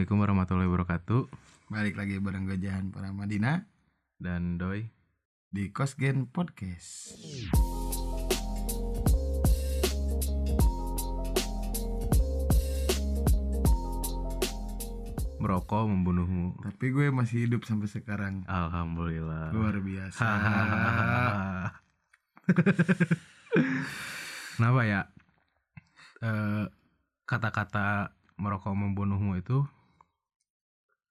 Assalamualaikum warahmatullahi wabarakatuh Balik lagi bareng gue Jahan para Madina dan Doi. di Kosgen Podcast. Merokok membunuhmu. Tapi gue masih hidup sampai sekarang. Alhamdulillah. Luar biasa. Kenapa ya? Eh, kata-kata merokok membunuhmu itu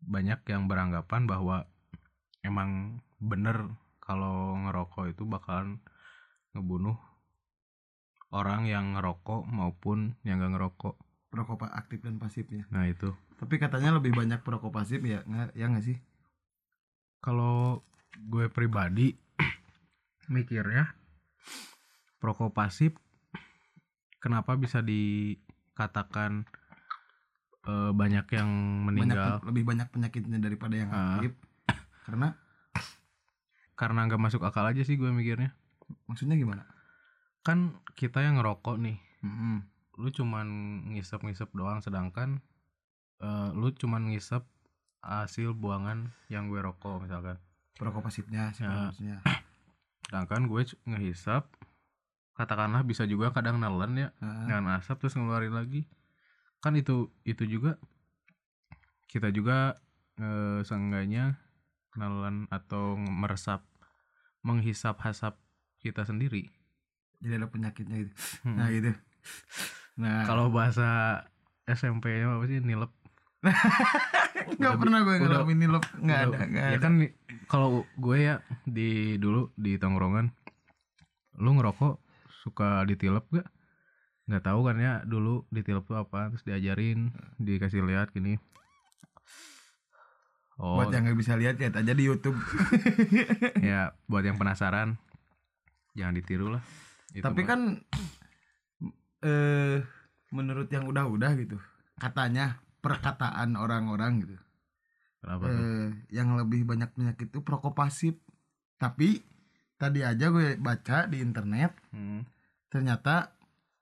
banyak yang beranggapan bahwa emang bener kalau ngerokok itu bakalan ngebunuh orang yang ngerokok maupun yang gak ngerokok. Perokok aktif dan pasifnya. Nah itu. Tapi katanya lebih banyak perokok pasif ya, nggak ya nggak sih? Kalau gue pribadi mikirnya perokok pasif kenapa bisa dikatakan eh, banyak yang Banyak meninggal lebih banyak penyakitnya daripada yang Ah. aktif. Karena karena nggak masuk akal aja sih gue mikirnya maksudnya gimana? kan kita yang ngerokok nih Mm-mm. lu cuman ngisep-ngisep doang sedangkan eh, lu cuman ngisep hasil buangan yang gue rokok misalkan Perokok pasifnya sih Ya. maksudnya. sedangkan gue ngehisap katakanlah bisa juga kadang nelen ya Ah, dengan asap terus ngeluarin lagi kan itu itu juga kita juga eh, seenggaknya nelen atau meresap menghisap hasap kita sendiri Jadi ada penyakitnya gitu. Hmm. Nah gitu. Nah kalau bahasa SMP-nya apa sih nilep nggak pernah gue ngalamin ini loh nggak ada nggak ya ada. kan kalau gue ya di dulu di tongkrongan lu ngerokok suka ditilep gak nggak tahu kan ya dulu ditilep tuh apa terus diajarin dikasih lihat gini oh Buat yang nggak bisa lihat lihat aja di YouTube. ya buat yang penasaran jangan ditiru lah Itu Tapi mah. kan eh menurut yang udah-udah gitu, katanya perkataan orang-orang gitu. kenapa tuh? Eh yang lebih banyak penyakit itu perokok pasif. Tapi tadi aja gue baca di internet Hmm, ternyata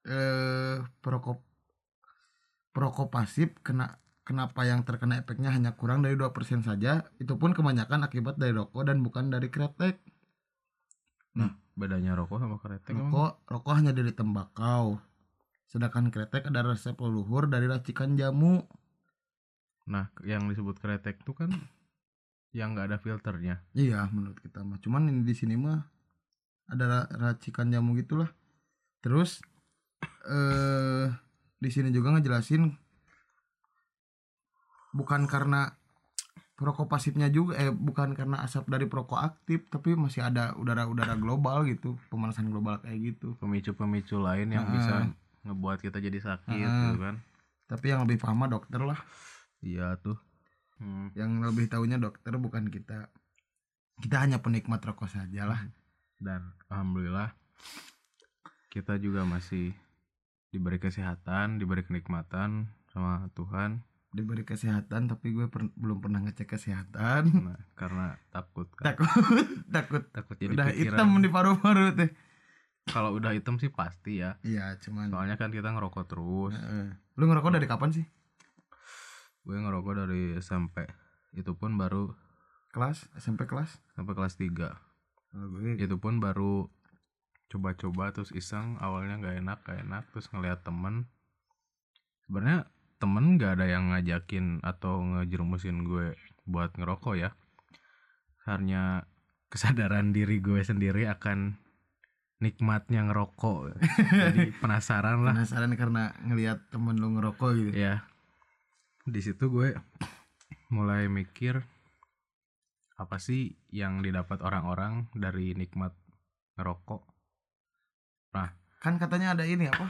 eh perokok perokok pasif kena kenapa yang terkena efeknya hanya kurang dari 2% saja? Itu pun kebanyakan akibat dari rokok dan bukan dari kretek. Bedanya rokok sama kretek emang? rokok rokok hanya dari tembakau. Sedangkan kretek ada resep leluhur dari racikan jamu. Nah yang disebut kretek tuh kan yang nggak ada filternya. Iya menurut kita mah. Cuman ini di sini mah ada ra- racikan jamu gitulah. Terus eh di sini juga ngejelasin bukan karena perokok pasifnya juga eh bukan karena asap dari perokok aktif tapi masih ada udara-udara global gitu pemanasan global kayak gitu pemicu-pemicu lain yang Heeh. bisa ngebuat kita jadi sakit Heeh. gitu kan tapi yang lebih paham dokter lah iya tuh Hmm. yang lebih tahunya dokter bukan kita kita hanya penikmat rokok saja lah dan alhamdulillah kita juga masih diberi kesehatan diberi kenikmatan sama Tuhan. Diberi kesehatan tapi gue per- belum pernah ngecek kesehatan. Nah, karena takut kan. Takut takut. Takut jadi udah pikiran. hitam di paru-paru teh kalau udah hitam sih pasti ya. Iya cuman soalnya kan kita ngerokok terus. Heeh. lu ngerokok dari kapan sih? Gue ngerokok dari SMP itu pun baru kelas? SMP kelas? sampai kelas 3 oh, gue itu pun baru coba-coba terus iseng awalnya nggak enak gak enak terus ngeliat temen. Sebenarnya temen nggak ada yang ngajakin atau ngejerumusin gue buat ngerokok ya. Karena kesadaran diri gue sendiri akan nikmatnya ngerokok. Jadi penasaran lah. Penasaran karena ngelihat temen lu ngerokok gitu. Ya di situ gue mulai mikir apa sih yang didapat orang-orang dari nikmat ngerokok kan katanya ada ini apa?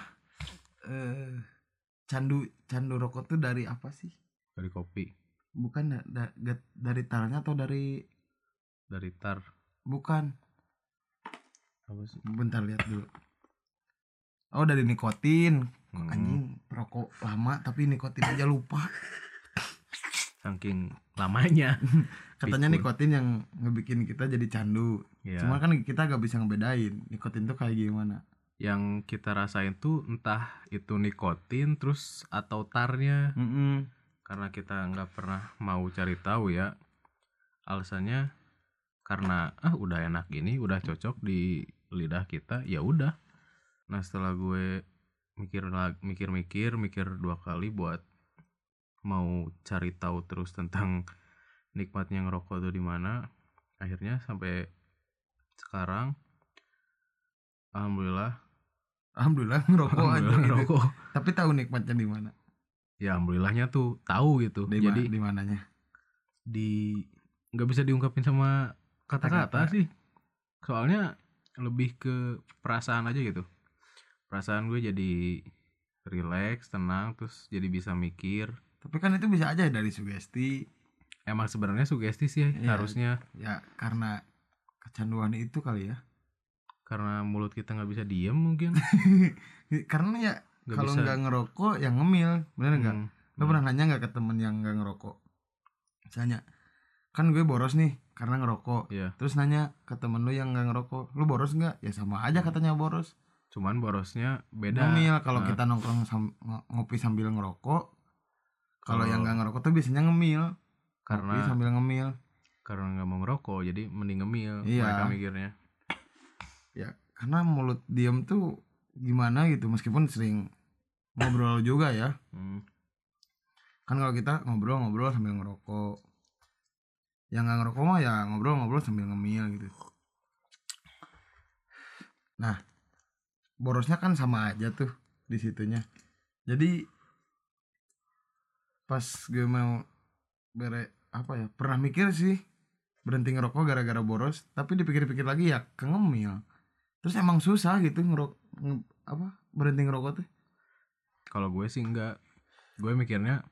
Eh candu candu rokok tuh dari apa sih? Dari kopi. Bukan da- da- dari tarnya atau dari dari tar. Bukan. Apa sih? Bentar lihat dulu. Oh dari nikotin. Hmm, anjing rokok lama tapi nikotin aja lupa. Saking lamanya. Katanya Pikun. nikotin yang ngebikin kita jadi candu. Ya cuma kan kita gak bisa ngebedain nikotin tuh kayak gimana yang kita rasain tuh entah itu nikotin terus atau tarnya. Mm-mm. karena kita nggak pernah mau cari tahu ya. Alasannya karena ah udah enak gini udah cocok di lidah kita ya udah. Nah setelah gue mikir lag- mikir-mikir mikir dua kali buat mau cari tahu terus tentang nikmatnya ngerokok tuh di mana akhirnya sampai sekarang alhamdulillah alhamdulillah ngerokok aja gitu. ngerokok. Tapi tahu nikmatnya di mana? Ya alhamdulillahnya tuh tahu gitu. Di jadi di mananya? di nggak bisa diungkapin sama kata-kata. sih. Soalnya lebih ke perasaan aja gitu. Perasaan gue jadi relax tenang terus jadi bisa mikir. Tapi kan itu bisa aja dari sugesti. Emang sebenarnya sugesti sih Iya. harusnya. Ya karena kecanduan itu kali ya karena mulut kita nggak bisa diem mungkin. Karena ya kalau nggak ngerokok yang ngemil bener nggak? Hmm, lo pernah nanya nggak ke temen yang nggak ngerokok? Misalnya kan gue boros nih karena ngerokok. Iya. terus nanya ke temen lu yang nggak ngerokok lu boros nggak? Ya sama aja katanya boros. Cuman borosnya beda. Ngemil kalau Nah. kita nongkrong sam- ng- ngopi sambil ngerokok kalau Kalau- yang nggak ngerokok tuh biasanya ngemil. Karena Ngopi sambil ngemil. karena nggak mau ngerokok jadi mending ngemil Iya. mereka mikirnya ya karena mulut diem tuh gimana gitu meskipun sering ngobrol juga ya. Hmm, kan kalau kita ngobrol-ngobrol sambil ngerokok. Yang nggak ngerokok mah ya ngobrol-ngobrol sambil ngemil gitu. Nah borosnya kan sama aja tuh di situnya. Jadi pas gue mau bere apa ya pernah mikir sih berhenti ngerokok gara-gara boros tapi dipikir-pikir lagi ya kengemil terus emang susah gitu ngerok nge- apa berhenti ngerokok tuh? Kalau gue sih enggak. Gue mikirnya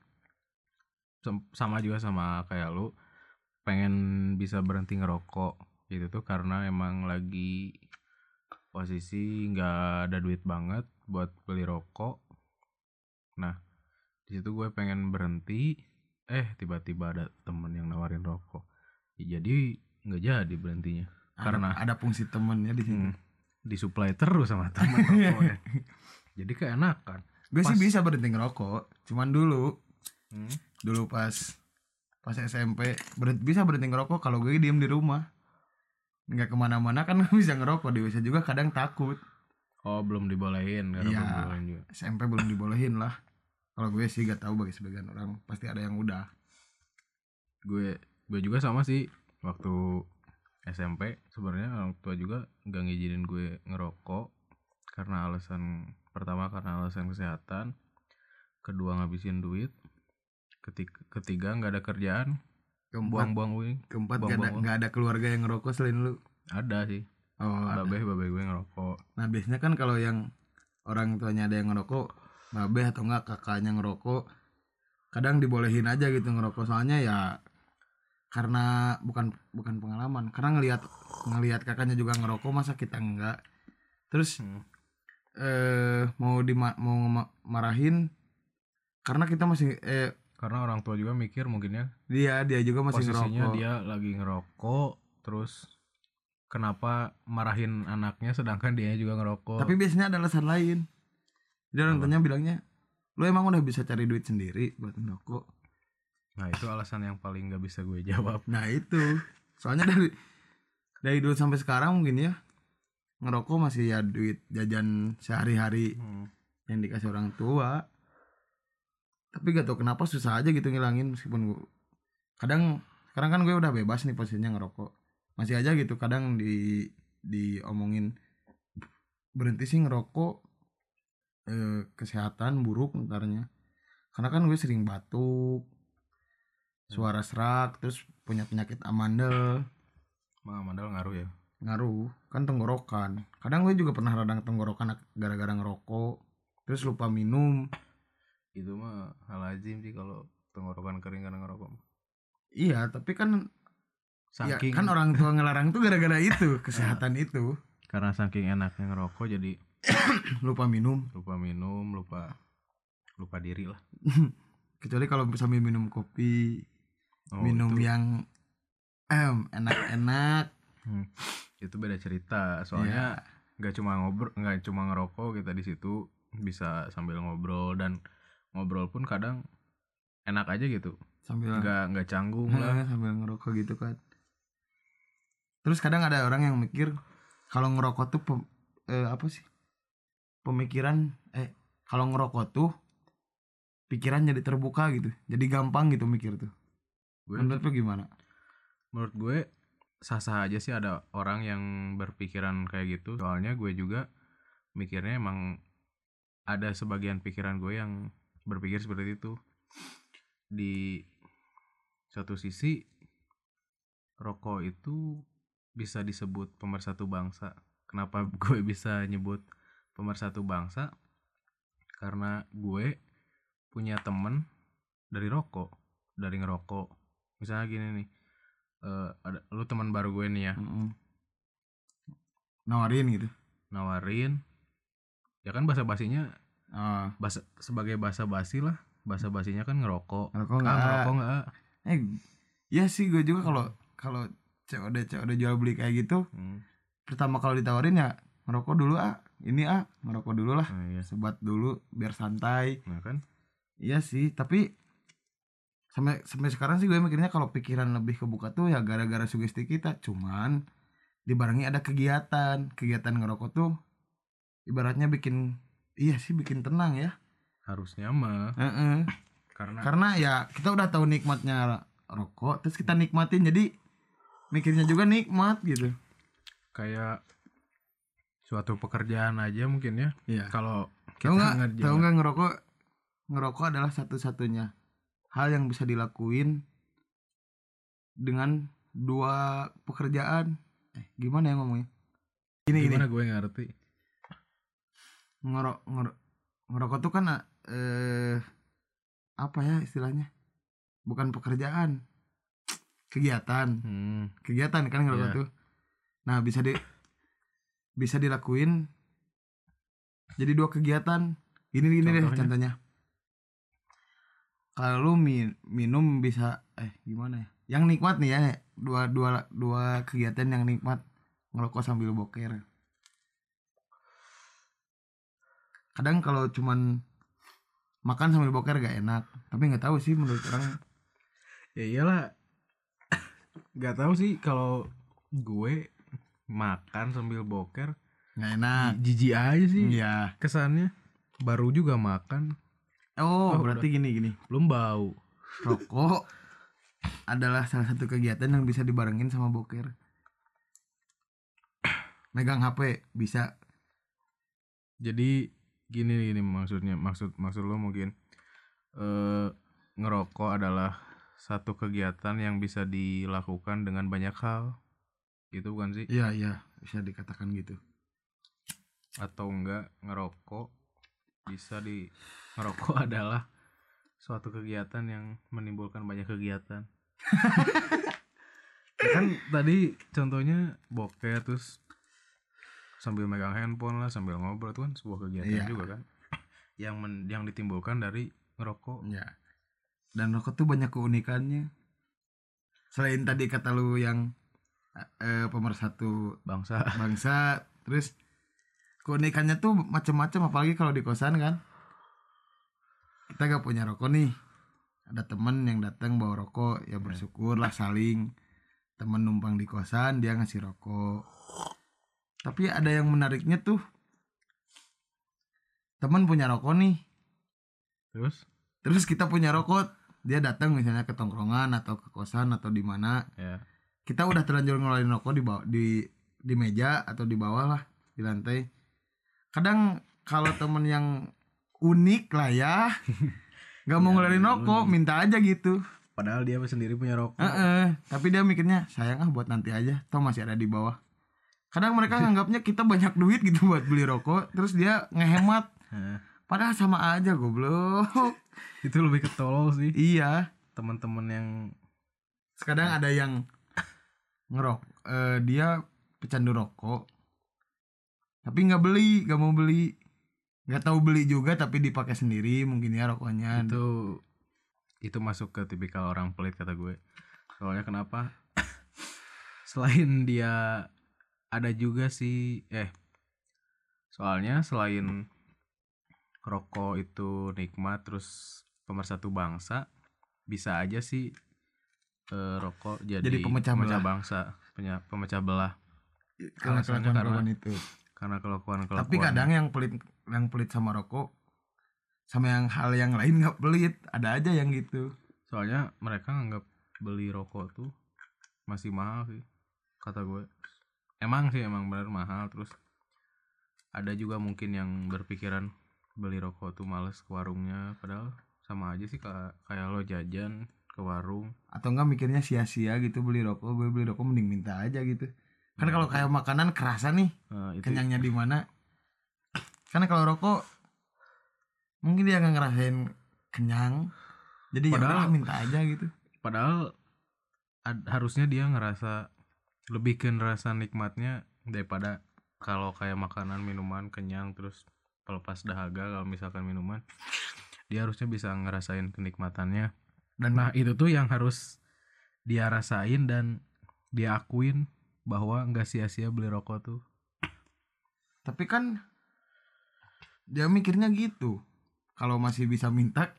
sama juga sama kayak lu. Pengen bisa berhenti ngerokok gitu tuh karena emang lagi posisi nggak ada duit banget buat beli rokok. Nah di situ gue pengen berhenti. Eh tiba-tiba ada temen yang nawarin rokok. Ya, jadi nggak jadi berhentinya. Ada- Karena- ada, fungsi temennya di situ. Hmm, disuplai terus sama temen rokoknya jadi keenakan gue sih bisa berhenti ngerokok cuman dulu Hmm. dulu pas pas SMP berhenti, bisa berhenti ngerokok kalau gue diem di rumah nggak ke mana-mana kan bisa ngerokok di WC juga kadang takut Oh belum dibolehin karena Iya. belum dibolehin juga. SMP belum dibolehin lah kalau gue sih gak tahu bagi sebagian orang pasti ada yang udah Gue gue juga sama sih waktu SMP sebenarnya orang tua juga nggak ngizinin gue ngerokok karena alasan pertama karena alasan kesehatan, kedua ngabisin duit, ketiga, ketiga nggak ada kerjaan, keempat. buang-buang uang. keempat gak ada nggak ada keluarga yang ngerokok selain lu? Ada sih, oh babeh babeh gue ngerokok. nah biasanya kan kalau yang orang tuanya ada yang ngerokok babeh atau enggak kakaknya ngerokok kadang dibolehin aja gitu ngerokok. Soalnya ya karena bukan bukan pengalaman karena ngelihat ngelihat kakaknya juga ngerokok masa kita enggak terus Hmm. eh mau di mau marahin karena kita masih eh Karena orang tua juga mikir mungkinnya dia dia juga masih posisinya ngerokok dia lagi ngerokok, terus kenapa marahin anaknya sedangkan dia juga ngerokok. tapi biasanya ada alasan lain jadi orang Apa? tuanya bilangnya lu emang udah bisa cari duit sendiri buat ngerokok Nah itu alasan yang paling gak bisa gue jawab. Nah itu Soalnya dari Dari dulu sampai sekarang mungkin ya Ngerokok masih ya duit jajan sehari-hari Hmm. Yang dikasih orang tua Tapi gak tau kenapa susah aja gitu ngilangin Meskipun gue Kadang Sekarang kan gue udah bebas nih posisinya ngerokok Masih aja gitu kadang di Diomongin Berhenti sih ngerokok eh, Kesehatan buruk ntarnya Karena kan gue sering batuk Suara serak Terus punya penyakit amandel. Mah mandal ngaruh ya. ngaruh kan tenggorokan. Kadang gue juga pernah radang tenggorokan gara-gara ngerokok terus lupa minum. Itu mah hal lazim sih kalau tenggorokan kering karena ngerokok. iya tapi kan ya, Saking kan orang tua ngelarang tuh gara-gara itu kesehatan itu. Karena saking enaknya ngerokok jadi lupa minum. Lupa minum, lupa lupa diri lah. kecuali kalau sambil minum kopi Oh, minum itu, yang em enak-enak. Hmm, itu beda cerita. Iya. Soalnya nggak cuma ngobrol, nggak cuma ngerokok kita di situ bisa sambil ngobrol dan ngobrol pun kadang enak aja gitu. Sambil nggak nggak canggung lah. sambil ngerokok gitu kan terus kadang ada orang yang mikir kalau ngerokok tuh pem- eh, apa sih? Pemikiran eh kalau ngerokok tuh pikiran jadi terbuka gitu jadi gampang gitu mikir tuh menurut lu gimana? menurut gue sah-sah aja sih ada orang yang berpikiran kayak gitu. Soalnya gue juga mikirnya emang ada sebagian pikiran gue yang berpikir seperti itu. Di satu sisi rokok itu bisa disebut pemersatu bangsa. Kenapa gue bisa nyebut pemersatu bangsa? Karena gue punya temen dari rokok dari ngerokok misalnya gini nih eh, ada lu teman baru gue nih ya. Mm-mm. nawarin gitu. Nawarin ya kan bahasa basinya ah. bahasa sebagai bahasa basi lah. Bahasa basinya kan ngerokok. Ngerokok ah nggak? ngerokok nggak? Eh ya sih gue juga kalau kalau COD COD jual beli kayak gitu hmm. pertama kalau ditawarin ya ngerokok dulu ah. Ini ah ngerokok dulu lah. Nah, iya. sebat dulu biar santai. Nah kan? Iya sih tapi sampai sampai sekarang sih gue mikirnya kalau pikiran lebih kebuka tuh ya gara-gara sugesti kita. Cuman dibarengi ada kegiatan. Kegiatan ngerokok tuh ibaratnya bikin iya sih bikin tenang ya. Harusnya mah. Heeh. karena karena ya kita udah tahu nikmatnya rokok terus kita nikmatin. Jadi mikirnya juga nikmat gitu. Kayak suatu pekerjaan aja mungkin ya. Iya. Kalau tahu nggak? tahu nggak ngerokok? Ngerokok adalah satu-satunya hal yang bisa dilakuin dengan dua pekerjaan. Eh gimana ya ngomongnya? Gini gini. Gimana? Gue ngerti. Ngerok ngerok ngerokok tuh kan eh apa ya istilahnya? Bukan pekerjaan. Kegiatan. Hmm. kegiatan kan ngerokok Iya. tuh. Nah bisa di bisa dilakuin jadi dua kegiatan. Gini gini deh Contohnya? Kalau lu mi- minum bisa eh gimana ya? Yang nikmat nih ya dua dua dua kegiatan yang nikmat ngerokok sambil boker. Kadang kalau cuman makan sambil boker gak enak tapi nggak tahu sih menurut orang. Ya iyalah. Nggak tahu sih kalau gue makan sambil boker nggak enak. jijik aja sih iya. kesannya. Baru juga makan oh, Oh, berarti gini gini. Belum bau. Rokok adalah salah satu kegiatan yang bisa dibarengin sama boker. Megang HP bisa. Jadi gini gini maksudnya maksud maksud lo mungkin eh ngerokok adalah satu kegiatan yang bisa dilakukan dengan banyak hal. Gitu bukan sih? Iya iya. Bisa dikatakan gitu. Atau enggak ngerokok bisa di ngerokok adalah suatu kegiatan yang menimbulkan banyak kegiatan. Ya kan tadi contohnya boker terus sambil megang handphone lah sambil ngobrol itu kan sebuah kegiatan Iya. juga kan. Yang men- yang ditimbulkan dari ngerokok. Ya dan rokok tuh banyak keunikannya. Selain tadi kata lu yang eh, pemersatu bangsa. bangsa terus keunikannya tuh macam-macam apalagi kalau di kosan kan. Kita gak punya rokok nih. Ada temen yang datang bawa rokok ya bersyukur lah saling. Temen numpang di kosan dia ngasih rokok. Tapi ada yang menariknya tuh temen punya rokok nih. Terus? Terus kita punya rokok dia datang misalnya ke tongkrongan atau ke kosan atau di mana. Ya. Kita udah terlanjur ngeluarin rokok di bawah di di meja atau di bawah lah di lantai kadang kalau temen yang unik lah ya nggak mau Ya, ngeluarin rokok unik. minta aja gitu. Padahal dia sendiri punya rokok. Heeh, tapi dia mikirnya sayang ah buat nanti aja toh masih ada di bawah. Kadang mereka nganggapnya kita banyak duit gitu buat beli rokok terus dia ngehemat. Padahal sama aja goblok. Itu lebih ketolol sih. Iya. Teman-teman yang Kadang ada yang ngerok eh, dia pecandu rokok tapi nggak beli nggak mau beli. Nggak tahu beli juga tapi dipakai sendiri mungkin ya rokoknya. Itu itu masuk ke tipikal orang pelit kata gue. Soalnya kenapa? Selain dia ada juga sih eh soalnya selain rokok itu nikmat terus pemersatu bangsa bisa aja sih eh, rokok jadi, Jadi pemecah belah. bangsa pemecah belah. Karena Alasannya kelakuan itu karena kelakuan kelakuan tapi kadang yang pelit yang pelit sama rokok sama yang hal yang lain nggak pelit ada aja yang gitu. Soalnya mereka nganggap beli rokok tuh masih mahal sih kata gue. Emang sih emang benar mahal. Terus ada juga mungkin yang berpikiran beli rokok tuh males ke warungnya. Padahal sama aja sih kayak kayak lo jajan ke warung. Atau enggak mikirnya sia-sia gitu beli rokok gue beli rokok mending minta aja gitu kan kalau kayak makanan kerasa nih Nah, itu kenyangnya di mana. Karena kalau rokok mungkin dia nggak ngerasain kenyang. Jadi ya Padahal- udahlah minta aja gitu. padahal ad- harusnya dia ngerasa lebih ke ngerasa nikmatnya daripada kalau kayak makanan minuman kenyang terus pelepas dahaga kalau misalkan minuman. Dia harusnya bisa ngerasain kenikmatannya. Dan nah itu tuh yang harus dia rasain dan dia akuin bahwa nggak sia-sia beli rokok tuh. Tapi kan dia mikirnya gitu. Kalau masih bisa minta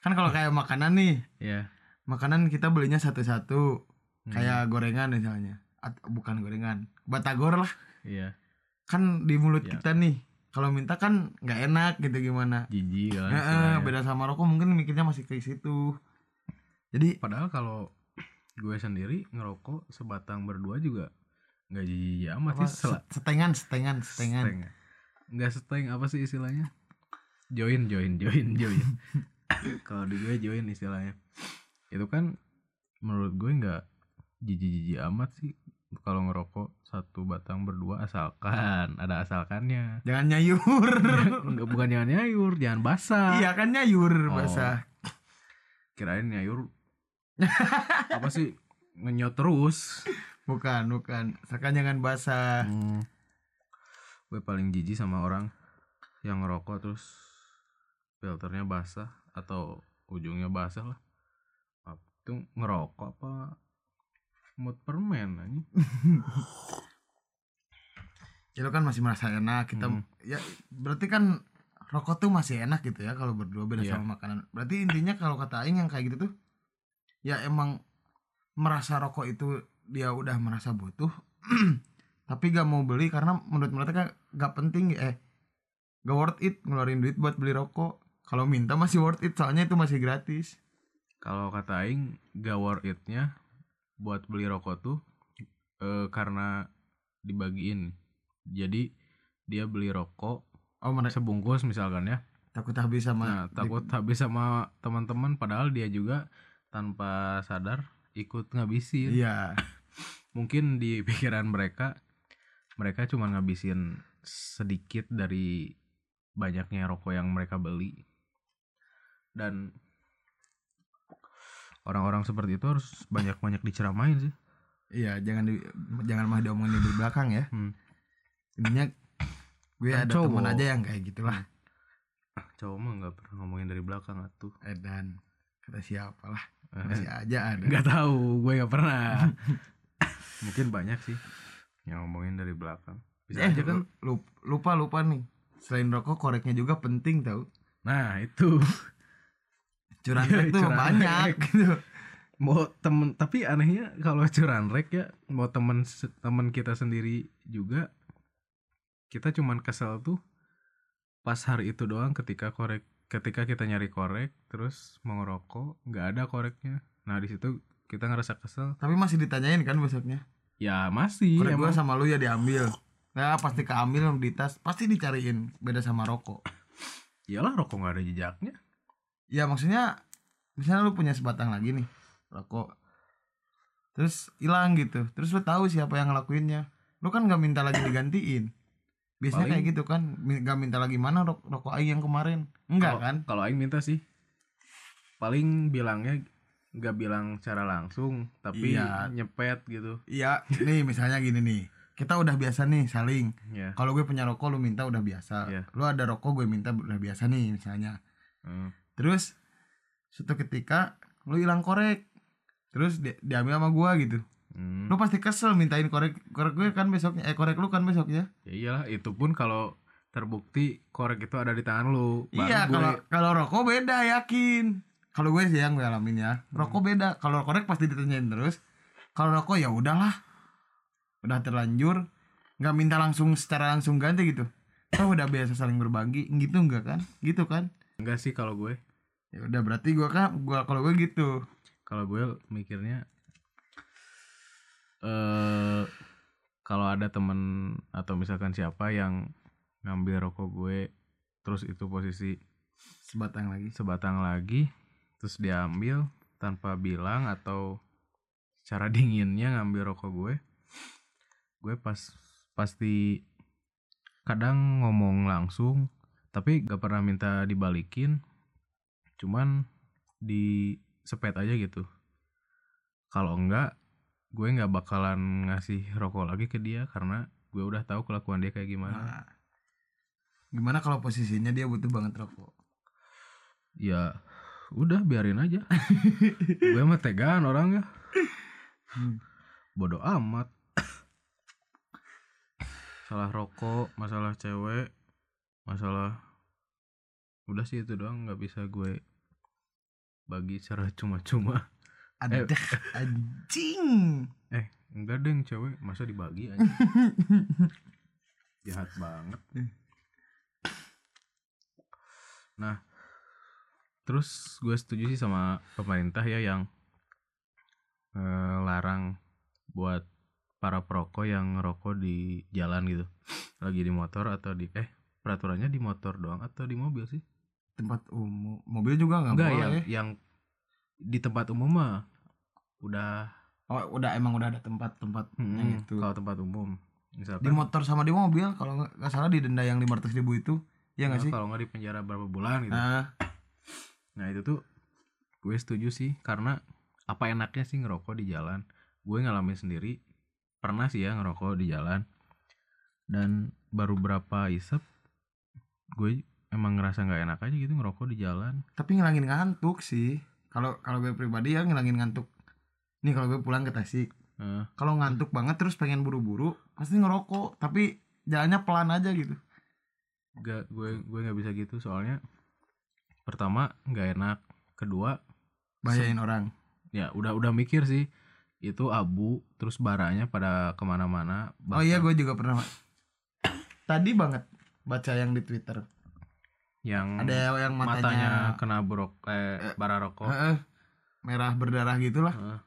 kan kalau kayak makanan nih ya makanan kita belinya satu-satu Hmm, kayak gorengan misalnya. At- bukan gorengan batagor lah. Iya. Kan di mulut Ya. kita nih kalau minta kan nggak enak gitu gimana. Jijik kan beda sama rokok mungkin mikirnya masih ke situ. Jadi padahal kalau gue sendiri ngerokok sebatang berdua juga nggak jijik amat apa, sih sel- set- setengan setengan setengan Seteng ya? Nggak seteng apa sih istilahnya? Join, join, join, join. Kalau di gue join istilahnya. Itu kan menurut gue nggak jijik-jijik amat sih kalau ngerokok satu batang berdua asalkan ada asalkannya. jangan nyayur Enggak bukan jangan nyayur, jangan basah. iya kan nyayur Oh. basah Kirain nyayur apa sih ngenyot terus. bukan bukan asalkan jangan basah Hmm. Gue paling jijik sama orang yang ngerokok terus filternya basah atau ujungnya basah lah. Itu ngerokok apa mood permen aja. ya lo kan masih merasa enak kita Hmm. ya berarti kan rokok tuh masih enak gitu ya kalau berdua beda Iya. sama makanan berarti intinya kalau kata Aing yang kayak gitu tuh ya emang merasa rokok itu dia udah merasa butuh tapi gak mau beli karena menurut mereka gak penting eh gak worth it ngeluarin duit buat beli rokok kalau minta masih worth it soalnya itu masih gratis Kalau kata aing gak worth it-nya buat beli rokok tuh eh, karena dibagiin. Jadi dia beli rokok oh mereka sebungkus misalkan ya. takut habis sama Nah, takut habis sama teman-teman padahal dia juga tanpa sadar ikut ngabisin. iya Mungkin di pikiran mereka mereka cuma ngabisin sedikit dari banyaknya rokok yang mereka beli. Dan orang-orang seperti itu harus banyak-banyak diceramain sih. iya jangan di, jangan mah diomongin di belakang ya Hmm. intinya gue Kan ada cowok. teman aja yang kayak gitulah Cowok mah nggak pernah ngomongin dari belakang atuh. Edan kata siapa lah masih aja ada Nggak tahu, gue nggak pernah. Mungkin banyak sih yang ngomongin dari belakang. Bisa eh, aja kan. lu- lupa lupa nih selain rokok koreknya juga penting tau Nah itu curantek tuh Curantek. banyak gitu mau temen tapi anehnya kalau curanrek ya mau temen temen kita sendiri juga kita cuman kesel tuh pas hari itu doang ketika korek ketika kita nyari korek terus mau ngerokok nggak ada koreknya. Nah di situ kita ngerasa kesel. Tapi masih ditanyain kan besoknya? Ya masih korek gue sama lu ya diambil. Nah pasti keambil di tas pasti dicariin beda sama rokok. Iyalah rokok nggak ada jejaknya. Ya maksudnya misalnya lu punya sebatang lagi nih rokok. Terus hilang gitu. Terus lu tahu siapa yang ngelakuinnya. Lu kan nggak minta lagi digantiin biasanya Paling- kayak gitu kan nggak minta lagi mana rok rokok aing yang kemarin. Enggak Kalau- kan? kalau aing minta sih paling bilangnya nggak bilang secara langsung tapi Iya. nyepet gitu. Iya nih misalnya gini nih kita udah biasa nih saling. Ya kalau gue punya rokok lu minta udah biasa. Iya. lu ada rokok gue minta udah biasa nih misalnya. Hmm. terus suatu ketika lu hilang korek. Terus di- diambil sama gua gitu Hmm. lu pasti kesel mintain korek korek gue kan besoknya eh korek lu kan besoknya Ya. Iyalah itu pun kalau terbukti korek itu ada di tangan lu. iya gue- kalau kalau rokok beda yakin. Kalau gue sih yang gue alamin ya rokok beda. Kalau korek pasti ditanyain terus. Kalau rokok ya udahlah. Udah terlanjur nggak minta langsung secara langsung ganti gitu. Oh udah biasa saling berbagi gitu enggak kan? Gitu kan? Enggak sih kalau gue. Ya udah berarti gue kan gua kalau gue gitu. Kalau gue mikirnya eh kalau ada temen atau misalkan siapa yang ngambil rokok gue terus itu posisi sebatang lagi. sebatang lagi terus diambil tanpa bilang atau cara dinginnya ngambil rokok gue gue pas pasti kadang ngomong langsung tapi gak pernah minta dibalikin cuman di sepet aja gitu. Kalau enggak gue nggak bakalan ngasih rokok lagi ke dia karena gue udah tahu kelakuan dia kayak gimana. Nah, gimana kalau posisinya dia butuh banget rokok? Ya udah biarin aja. Gue mah tegaan orangnya. Hmm. bodoh amat. Salah rokok masalah cewek masalah udah sih itu doang nggak bisa gue bagi secara cuma-cuma ada anjing. Eh enggak deng cewek. Masa dibagi aja jahat banget. Nah terus gue setuju sih sama pemerintah ya yang eh, larang buat para perokok yang ngerokok di jalan gitu. Lagi di motor atau di eh peraturannya di motor doang atau di mobil sih? Tempat umum. Mobil juga nggak enggak boleh. yang yang di tempat umum mah udah oh udah emang udah ada tempat-tempat yang hmm, itu kalau tempat umum di misalkan motor sama di mobil kalau nggak nggak salah di denda yang lima ratus ribu itu ya nggak Nah, sih? kalau nggak di penjara berapa bulan gitu. Nah. Nah itu tuh gue setuju sih karena apa enaknya sih ngerokok di jalan? Gue ngalamin sendiri pernah sih ya ngerokok di jalan. Dan baru berapa isep gue emang ngerasa nggak enak aja gitu ngerokok di jalan. Tapi ngilangin ngantuk sih kalau kalau gue pribadi ya ngilangin ngantuk. Nih kalau gue pulang ke Tasik. Eh, kalau ngantuk banget terus pengen buru-buru pasti ngerokok tapi jalannya pelan aja gitu. Gak gue gue nggak bisa gitu soalnya. Pertama nggak enak. Kedua bahayain orang. Ya udah udah mikir sih. Itu abu terus baranya pada ke mana-mana oh iya gue juga pernah tadi banget baca yang di Twitter yang ada yang matanya, matanya, kena brok eh, bara rokok. Heeh, merah berdarah gitulah. Heeh.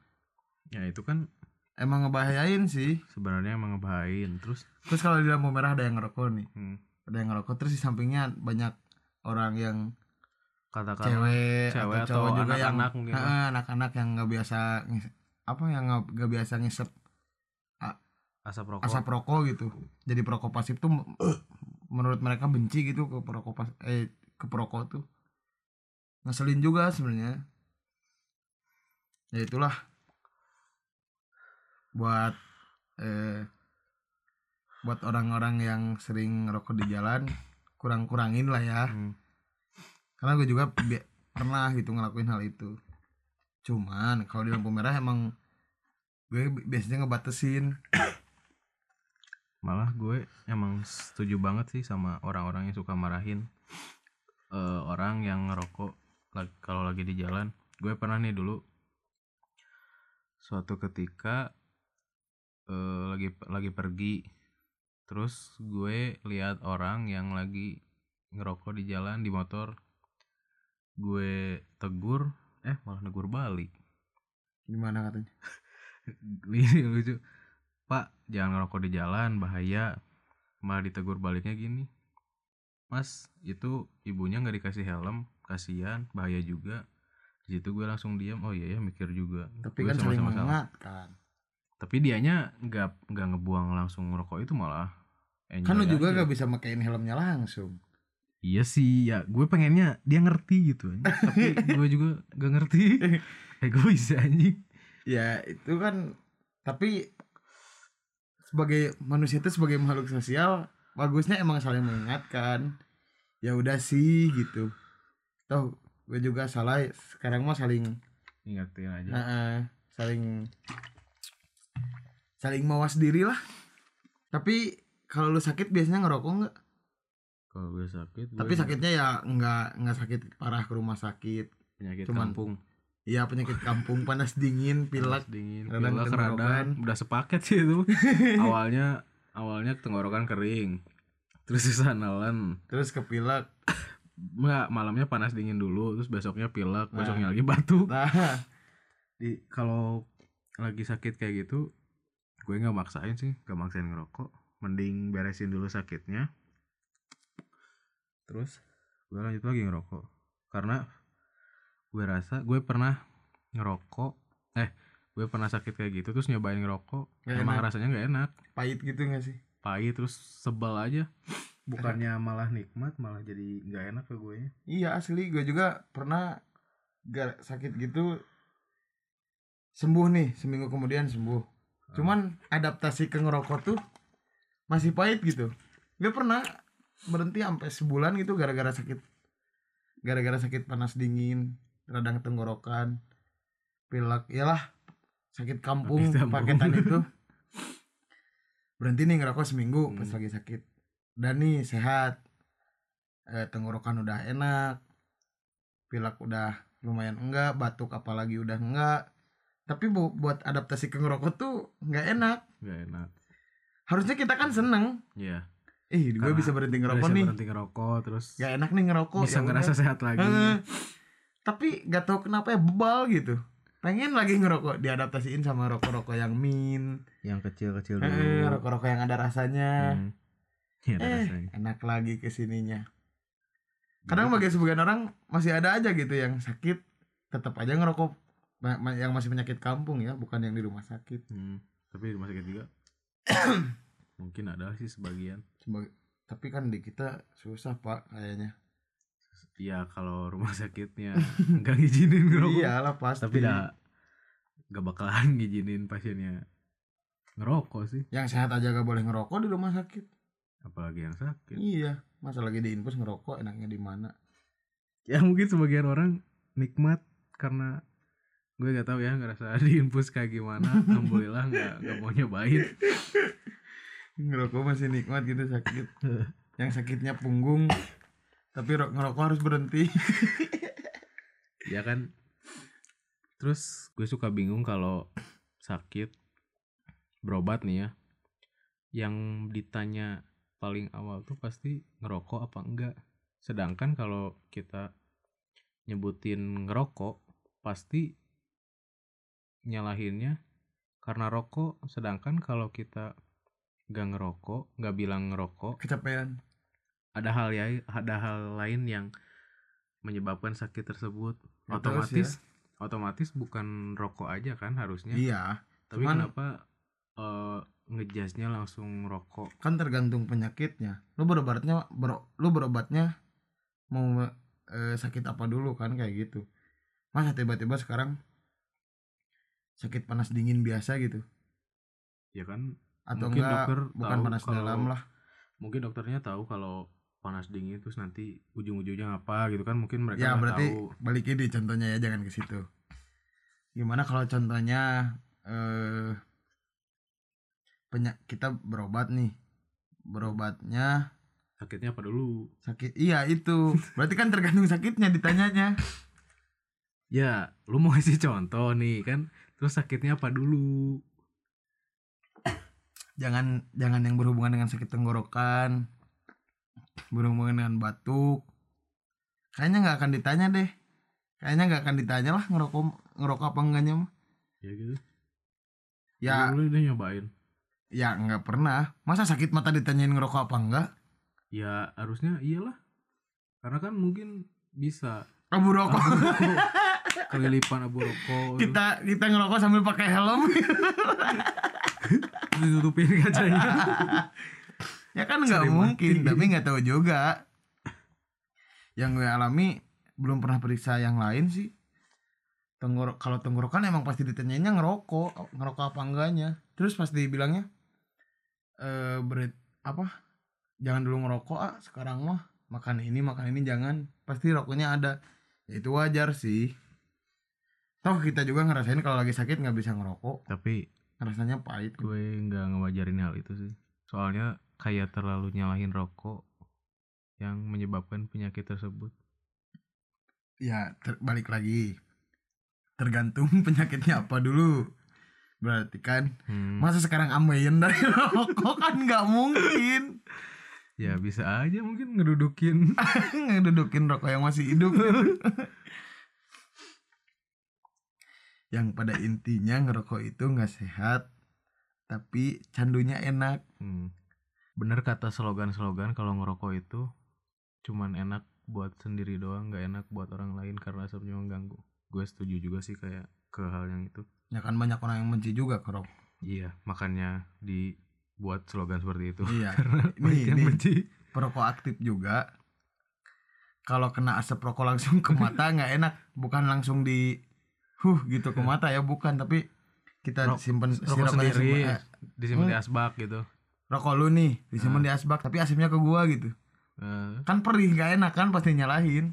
ya itu kan emang ngebahayain sih. Sebenarnya emang ngebahayain. Terus? Terus kalau di lampu merah ada yang ngerokok nih. Hmm, ada yang ngerokok terus di sampingnya banyak orang yang katakan cewek, cewek atau cowok atau juga yang anak-anak Heeh, anak-anak yang nggak biasa apa yang nggak biasa ngisep asap rokok. asap rokok gitu. Jadi perokok pasif tuh menurut mereka benci gitu ke perokok pas eh ke perokok tuh. Ngeselin juga sebenarnya. Ya itulah. Buat eh buat orang-orang yang sering ngerokok di jalan kurang-kurangin lah ya. Hmm, karena gue juga pernah gitu ngelakuin hal itu. Cuman kalau di lampu merah emang gue bi- biasanya ngebatesin malah gue emang setuju banget sih sama orang-orang yang suka marahin eh, orang yang ngerokok kalau lagi di jalan. Gue pernah nih dulu suatu ketika eh, lagi lagi pergi terus gue lihat orang yang lagi ngerokok di jalan di motor. Gue tegur eh malah negur balik. Gimana katanya? Ini lucu pak jangan ngerokok di jalan bahaya. Malah ditegur baliknya gini. Mas itu ibunya nggak dikasih helm kasihan bahaya juga. Di situ gue langsung diam oh iya ya mikir juga. Tapi Gue kan saling sama-sama salah. mengingatkan. Tapi dianya nggak nggak ngebuang langsung ngerokok itu malah. Kan lu juga aja. gak bisa makein helmnya langsung. Iya sih ya gue pengennya dia ngerti gitu tapi gue juga gak ngerti. Egois anjing. Ya itu kan tapi sebagai manusia itu sebagai makhluk sosial bagusnya emang saling mengingatkan. Ya udah sih gitu. Toh gue juga salah sekarang mah saling ingetin aja. Nah, eh, saling saling mawas diri lah. Tapi kalau lu sakit biasanya ngerokok nggak? Kalau gue sakit gue tapi sakitnya ya nggak nggak sakit parah ke rumah sakit. Penyakit Cuman kampung iya penyakit kampung panas dingin pilek Panas dingin radang pilek radang udah sepaket sih itu awalnya awalnya tenggorokan kering terus sisa nelen terus kepilek Enggak, malamnya panas dingin dulu, terus besoknya pilek, Nah. besoknya lagi batuk. nah Di kalau lagi sakit kayak gitu, gue nggak maksain sih, nggak maksain ngerokok. Mending beresin dulu sakitnya. Terus gue lanjut lagi ngerokok. Karena gue rasa gue pernah ngerokok, eh gue pernah sakit kayak gitu terus nyobain ngerokok, Nggak emang enak. rasanya nggak enak, pahit gitu gak sih? Pahit terus sebel aja. Bukannya malah nikmat, malah jadi nggak enak ke gue. iya asli. Gue juga pernah gar sakit gitu. Sembuh nih seminggu kemudian sembuh. Cuman adaptasi ke ngerokok tuh masih pahit gitu. Gue pernah berhenti sampai sebulan gitu gara-gara sakit gara-gara sakit panas dingin radang tenggorokan pilek iyalah sakit kampung Sakit kampung. paketan itu berhenti nih ngerokok seminggu pas Hmm. lagi sakit dan nih sehat eh, tenggorokan udah enak pilek udah lumayan enggak batuk apalagi udah enggak tapi bu- buat adaptasi ke ngerokok tuh nggak enak Nggak enak. harusnya kita kan seneng Iya. ih gue bisa berhenti ngerokok bisa nih berhenti ngerokok terus nggak enak nih ngerokok bisa ya ngerasa udah. sehat lagi. Tapi nggak tahu kenapa ya bebal gitu. Pengen lagi ngerokok diadaptasiin sama rokok-rokok yang min. Yang kecil-kecil eh, dulu. rokok-rokok yang ada rasanya. Hmm. Iya, ada eh rasanya. enak lagi ke sininya. Kadang bagi sebagian orang masih ada aja gitu yang sakit tetap aja ngerokok. Yang masih penyakit kampung ya bukan yang di rumah sakit. Hmm. tapi di rumah sakit juga? Mungkin ada sih sebagian. Sebagai- tapi kan di kita susah pak kayaknya Iya kalau rumah sakitnya nggak ngizinin ngerokok iyalah pasti. Tapi dah gak bakalan ngizinin pasiennya ngerokok sih. Yang sehat aja gak boleh ngerokok di rumah sakit. Apalagi yang sakit. Iya masa lagi di infus ngerokok enaknya di mana? Ya mungkin sebagian orang nikmat karena gue gak tahu ya ngerasa diinfus kayak gimana. Alhamdulillah nggak nggak mau nyobain. Ngerokok masih nikmat gitu sakit. Yang sakitnya punggung tapi ro- ngerokok harus berhenti. Ya kan? Terus gue suka bingung kalau sakit berobat nih ya yang ditanya paling awal tuh pasti ngerokok apa enggak? Sedangkan kalau kita nyebutin ngerokok pasti nyalahinnya karena rokok. Sedangkan kalau kita nggak ngerokok nggak bilang ngerokok kecapean ada hal ya ada hal lain yang menyebabkan sakit tersebut. Ya, otomatis otomatis bukan rokok aja kan harusnya. Iya tapi cuman- kenapa eh, ngejasnya langsung rokok? Kan tergantung penyakitnya. Lu berobatnya bero, lu berobatnya mau eh, sakit apa dulu kan kayak gitu. Masa tiba-tiba sekarang sakit panas dingin biasa gitu? Ya kan atau Mungkin enggak dokter bukan panas kalau- dalam lah. mungkin dokternya tahu kalau panas dingin terus nanti ujung-ujungnya apa gitu kan mungkin mereka ya berarti tahu. balik ini contohnya ya jangan ke situ. Gimana kalau contohnya eh penyak kita berobat nih. Berobatnya sakitnya apa dulu? Sakit iya itu. Berarti kan tergantung sakitnya ditanyanya. Ya lu mau kasih contoh nih kan terus sakitnya apa dulu? Jangan jangan yang berhubungan dengan sakit tenggorokan berhubungan dengan batuk. Kayaknya nggak akan ditanya deh. Kayaknya nggak akan ditanya lah ngerokok ngerokok apa enggaknya mah. Ya gitu. Ya. Lu udah nyobain. Ya nggak pernah. Masa sakit mata ditanyain ngerokok apa enggak? Ya harusnya iyalah. Karena kan mungkin bisa. Abu rokok. Abu rokok. Kelilipan abu rokok. Kita kita ngerokok sambil pakai helm. Ditutupin kacanya ya kan nggak mungkin mati. tapi nggak tahu juga. Yang gue alami belum pernah periksa yang lain sih. Tenggorok kalau tenggorokan emang pasti ditanyainnya ngerokok ngerokok apa enggaknya. Terus pasti bilangnya eh berit apa? Jangan dulu ngerokok ah sekarang mah makan ini makan ini jangan. Pasti rokoknya ada. Ya itu wajar sih. Toh kita juga ngerasain kalau lagi sakit nggak bisa ngerokok. Tapi rasanya pahit. gue nggak ngewajarin hal itu sih. Soalnya kayak terlalu nyalahin rokok yang menyebabkan penyakit tersebut? Ya ter- balik lagi. Tergantung penyakitnya apa dulu. Berarti kan Hmm, masa sekarang ambeien dari rokok kan nggak mungkin. Ya bisa aja mungkin ngedudukin. Ngedudukin rokok yang masih hidup. Yang pada intinya ngerokok itu nggak sehat tapi candunya enak. Hmm. Bener kata slogan-slogan kalau ngerokok itu cuman enak buat sendiri doang, nggak enak buat orang lain karena asapnya mengganggu. Gue setuju juga sih kayak ke hal yang itu. ya kan banyak orang yang benci juga ke rokok Iya, makanya dibuat slogan seperti itu. iya karena Nih, banyak yang benci. perokok aktif juga kalau kena asap rokok langsung ke mata nggak enak bukan langsung di huh gitu ke mata ya bukan tapi kita Rok- simpen si Rokok sendiri simpen- eh, disimpan di asbak gitu. Rokok lu nih disimpan di asbak tapi asapnya ke gua gitu Eh, kan perih nggak enak kan pasti nyalahin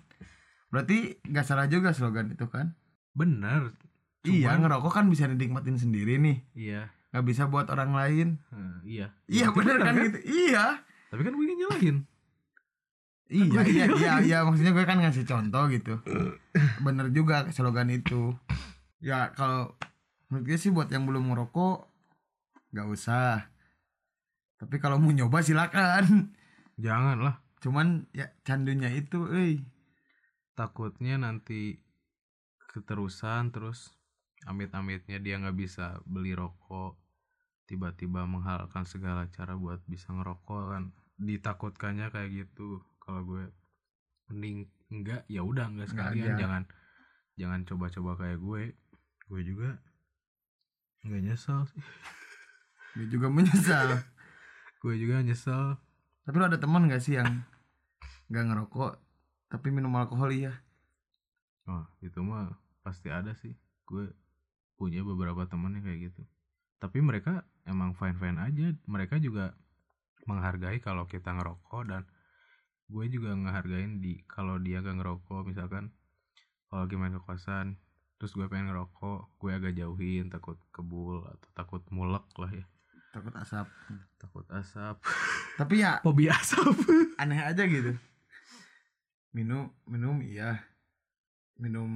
berarti nggak salah juga slogan itu kan bener. iya Cuman- ngerokok kan bisa dinikmatin sendiri nih Iya. nggak bisa buat orang lain Eh, iya. iya Berarti bener kan gitu iya Tapi kan gue nyalahin. Iya, iya, iya, iya, maksudnya gue kan ngasih contoh gitu. Bener juga slogan itu. Ya kalau menurut gue sih buat yang belum ngerokok nggak usah. Tapi kalau mau nyoba silakan. Jangan lah. Cuman ya candunya itu, eh takutnya nanti keterusan terus amit-amitnya dia nggak bisa beli rokok tiba-tiba menghalalkan segala cara buat bisa ngerokok kan ditakutkannya kayak gitu kalau gue mending enggak ya udah enggak Enggak sekalian aja. jangan jangan coba-coba kayak gue gue juga nggak nyesel sih gue juga menyesal. gue juga nyesel. Tapi lo ada teman gak sih yang nggak ngerokok tapi minum alkohol? Iya? oh itu mah pasti ada sih. Gue punya beberapa temen yang kayak gitu. Tapi mereka emang fine fine aja. Mereka juga menghargai kalau kita ngerokok dan gue juga ngehargain di kalau dia gak ngerokok. Misalkan kalau lagi main ke kosan terus gue pengen ngerokok gue agak jauhin takut kebul atau takut mulek lah ya Takut asap. takut asap. Tapi ya hobi asap. aneh aja gitu. Minum minum iya. Minum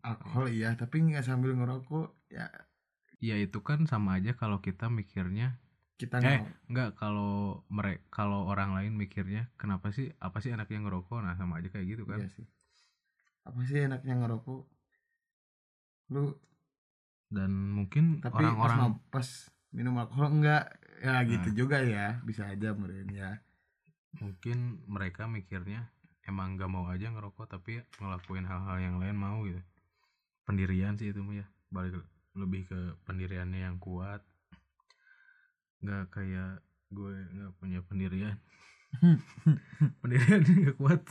alkohol iya. Tapi nggak sambil ngerokok ya. Ya itu kan sama aja kalau kita mikirnya. Kita Eh, nggak kalau mereka kalau orang lain mikirnya kenapa sih apa sih enaknya ngerokok? Nah, sama aja kayak gitu kan. iya sih. Apa sih enaknya ngerokok? Lu Dan mungkin pas, orang-orang ma- pas minum alkohol enggak ya gitu Nah. juga ya bisa aja meren ya mungkin mereka mikirnya emang gak mau aja ngerokok tapi ngelakuin hal-hal yang lain mau gitu. Pendirian sih itu mah ya. Balik lebih ke pendiriannya yang kuat. Nggak kayak gue nggak punya pendirian. pendirian gak kuat.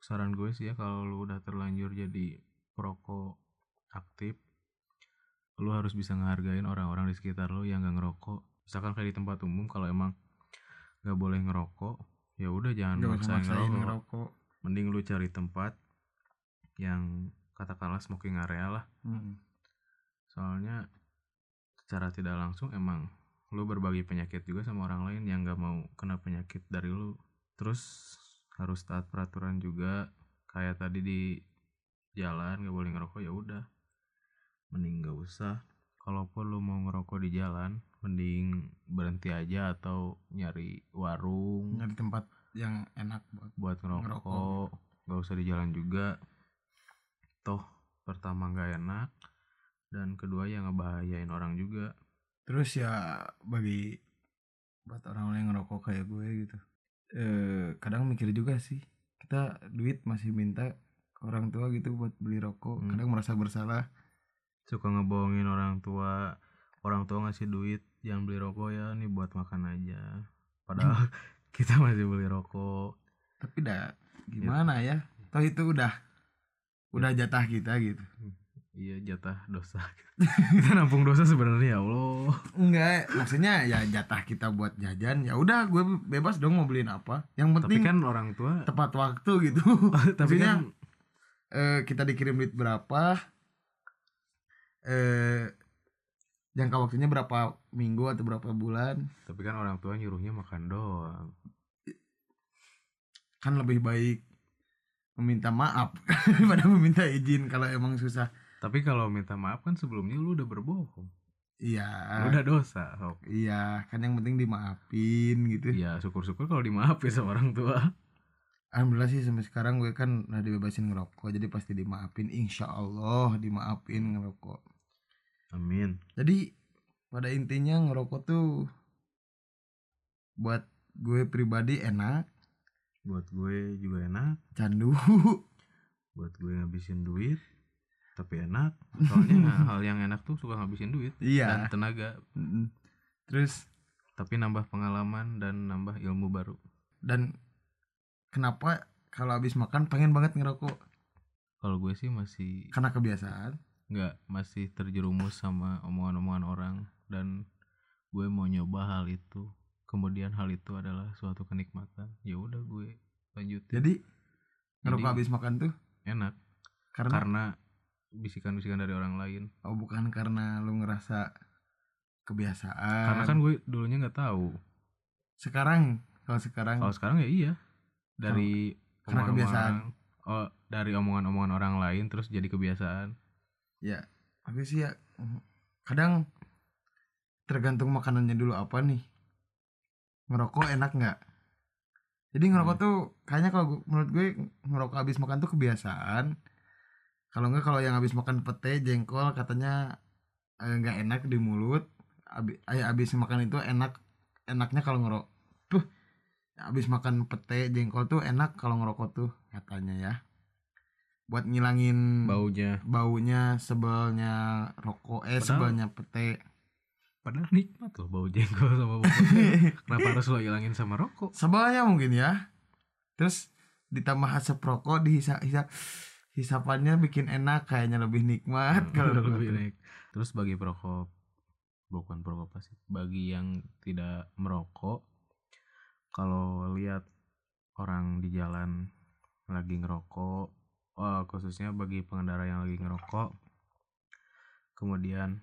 Saran gue sih ya kalau lu udah terlanjur jadi perokok aktif, lu harus bisa ngehargain orang-orang di sekitar lu yang gak ngerokok. Misalkan kayak di tempat umum kalau emang gak boleh ngerokok, ya udah jangan maksain ngerokok. ngerokok Mending lu cari tempat yang katakanlah smoking area lah. Hmm. Soalnya secara tidak langsung emang lu berbagi penyakit juga sama orang lain yang gak mau kena penyakit dari lu. Terus harus taat peraturan juga kayak tadi di jalan gak boleh ngerokok ya udah mending gak usah. Kalaupun lu mau ngerokok di jalan mending berhenti aja atau nyari warung. Nyari tempat yang enak buat buat ngerokok, Ngerokok. gak usah di jalan juga. Toh pertama nggak enak dan kedua ya ngebahayain orang juga. Terus ya bagi buat orang yang ngerokok kayak gue gitu eh kadang mikir juga sih. Kita duit masih minta ke orang tua gitu buat beli rokok. Hmm. kadang merasa bersalah suka ngebohongin orang tua. Orang tua ngasih duit jangan beli rokok ya nih buat makan aja. Padahal kita masih beli rokok. Tapi dah gimana ya? Toh itu udah udah jatah kita gitu. Iya jatah dosa. Kita nampung dosa sebenarnya ya Allah. Enggak maksudnya ya jatah kita buat jajan ya udah gue bebas dong mau beliin apa. Yang tapi penting kan orang tua tepat waktu gitu. Tapi maksudnya, kan eh, kita dikirim duit berapa eh jangka waktunya berapa minggu atau berapa bulan? Tapi kan orang tua nyuruhnya makan doang. Kan lebih baik meminta maaf daripada meminta izin kalau emang susah. Tapi kalau minta maaf kan sebelumnya lu udah berbohong. Iya. Lu udah dosa sok iya kan yang penting dimaafin gitu. Ya syukur-syukur kalau dimaafin sama orang tua. Alhamdulillah sih sampai sekarang gue kan udah dibebasin ngerokok jadi pasti dimaafin insya Allah dimaafin ngerokok amin. Jadi pada intinya ngerokok tuh buat gue pribadi enak. Buat gue juga enak. Candu. Buat gue ngabisin duit tapi enak. Soalnya hal yang enak tuh suka ngabisin duit dan iya tenaga. Mm-mm. terus tapi nambah pengalaman dan nambah ilmu baru. Dan kenapa kalau habis makan pengen banget ngerokok? Kalau gue sih masih karena kebiasaan nggak masih terjerumus sama omongan-omongan orang dan gue mau nyoba hal itu. Kemudian hal itu adalah suatu kenikmatan. Ya udah gue lanjutin. Jadi ngerokok habis makan tuh? Enak. Karena, karena bisikan-bisikan dari orang lain. Oh bukan karena lu ngerasa kebiasaan. Karena kan gue dulunya nggak tahu. Sekarang? Kalau sekarang? Kalau sekarang ya iya. Dari Karena omongan kebiasaan. orang- oh dari omongan-omongan orang lain terus jadi kebiasaan ya aku sih ya? Kadang tergantung makanannya dulu apa nih. Ngerokok enak nggak? Jadi ngerokok Hmm. tuh kayaknya kalau menurut gue ngerokok habis makan tuh kebiasaan. Kalau nggak kalau yang habis makan pete jengkol katanya eh, nggak enak di mulut eh, habis makan itu enak enaknya kalau ngerok tuh habis makan pete jengkol tuh enak kalau ngerokok tuh katanya ya buat ngilangin baunya. baunya sebelnya rokok eh Padahal- sebelnya pete. Padahal nikmat loh bau jengkol sama bau kenapa harus lo hilangin sama rokok? Sebelnya mungkin ya. Terus ditambah asap rokok dihisap hisap hisapannya bikin enak kayaknya lebih nikmat kalau rokok lebih naik terus bagi perokok bukan perokok pasif bagi yang tidak merokok kalau lihat orang di jalan lagi ngerokok oh, khususnya bagi pengendara yang lagi ngerokok. Kemudian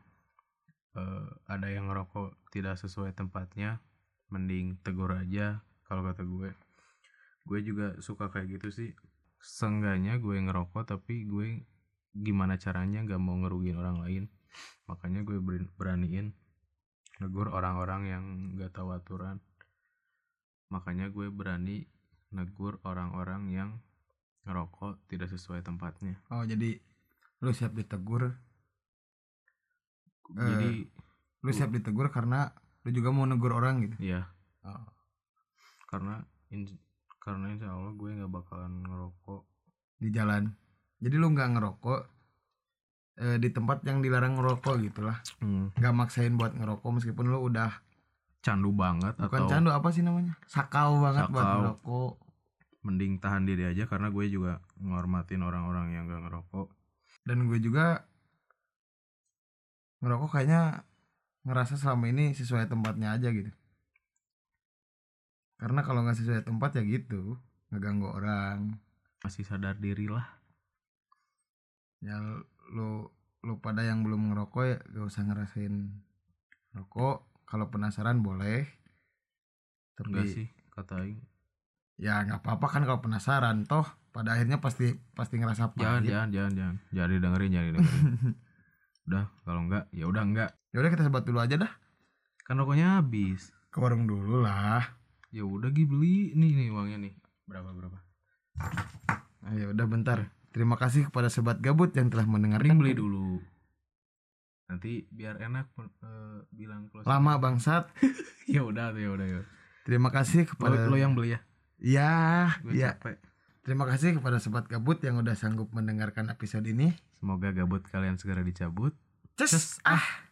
eh, ada yang ngerokok tidak sesuai tempatnya mending tegur aja kalau kata gue. Gue juga suka kayak gitu sih. Seenggaknya gue ngerokok tapi gue gimana caranya nggak mau ngerugiin orang lain. Makanya gue beraniin negur orang-orang yang nggak tahu aturan. Makanya gue berani negur orang-orang yang ngerokok tidak sesuai tempatnya. Oh jadi lu siap ditegur? Jadi lu siap ditegur karena lu juga mau negur orang gitu? Ya oh. karena in- karena insya Allah gue nggak bakalan ngerokok. Di jalan. Jadi lu nggak ngerokok eh, di tempat yang dilarang ngerokok gitulah. Hmm, nggak maksain buat ngerokok meskipun lu udah candu banget bukan atau candu apa sih namanya? Sakau banget buat Sakau. ngerokok mending tahan diri aja karena gue juga ngormatin orang-orang yang gak ngerokok. Dan gue juga ngerokok kayaknya ngerasa selama ini sesuai tempatnya aja gitu. Karena kalau nggak sesuai tempat ya gitu ngeganggu orang. Masih sadar diri lah. Ya lu lu pada yang belum ngerokok ya gak usah ngerasain rokok. Kalau penasaran boleh. Tapi enggak sih kata Aing ya nggak apa-apa kan kalau penasaran. Toh pada akhirnya pasti pasti ngerasa jangan pahit. Jangan jangan jangan jangan. Didengerin jangan didengerin. Udah kalau enggak ya udah enggak ya udah kita sebat dulu aja dah. Kan rokoknya habis. Ke warung dulu lah. Ya udah Gi beli nih nih uangnya nih. Berapa berapa? Ayo udah bentar. Terima kasih kepada sobat gabut yang telah mendengarkan mending beli dulu. Nanti biar enak eh, bilang close lama bangsat. Ya udah ya udah ya terima kasih lo, kepada lo yang beli ya ya gue ya capek. Terima kasih kepada sobat gabut yang udah sanggup mendengarkan episode ini. Semoga gabut kalian segera dicabut. Cus, ah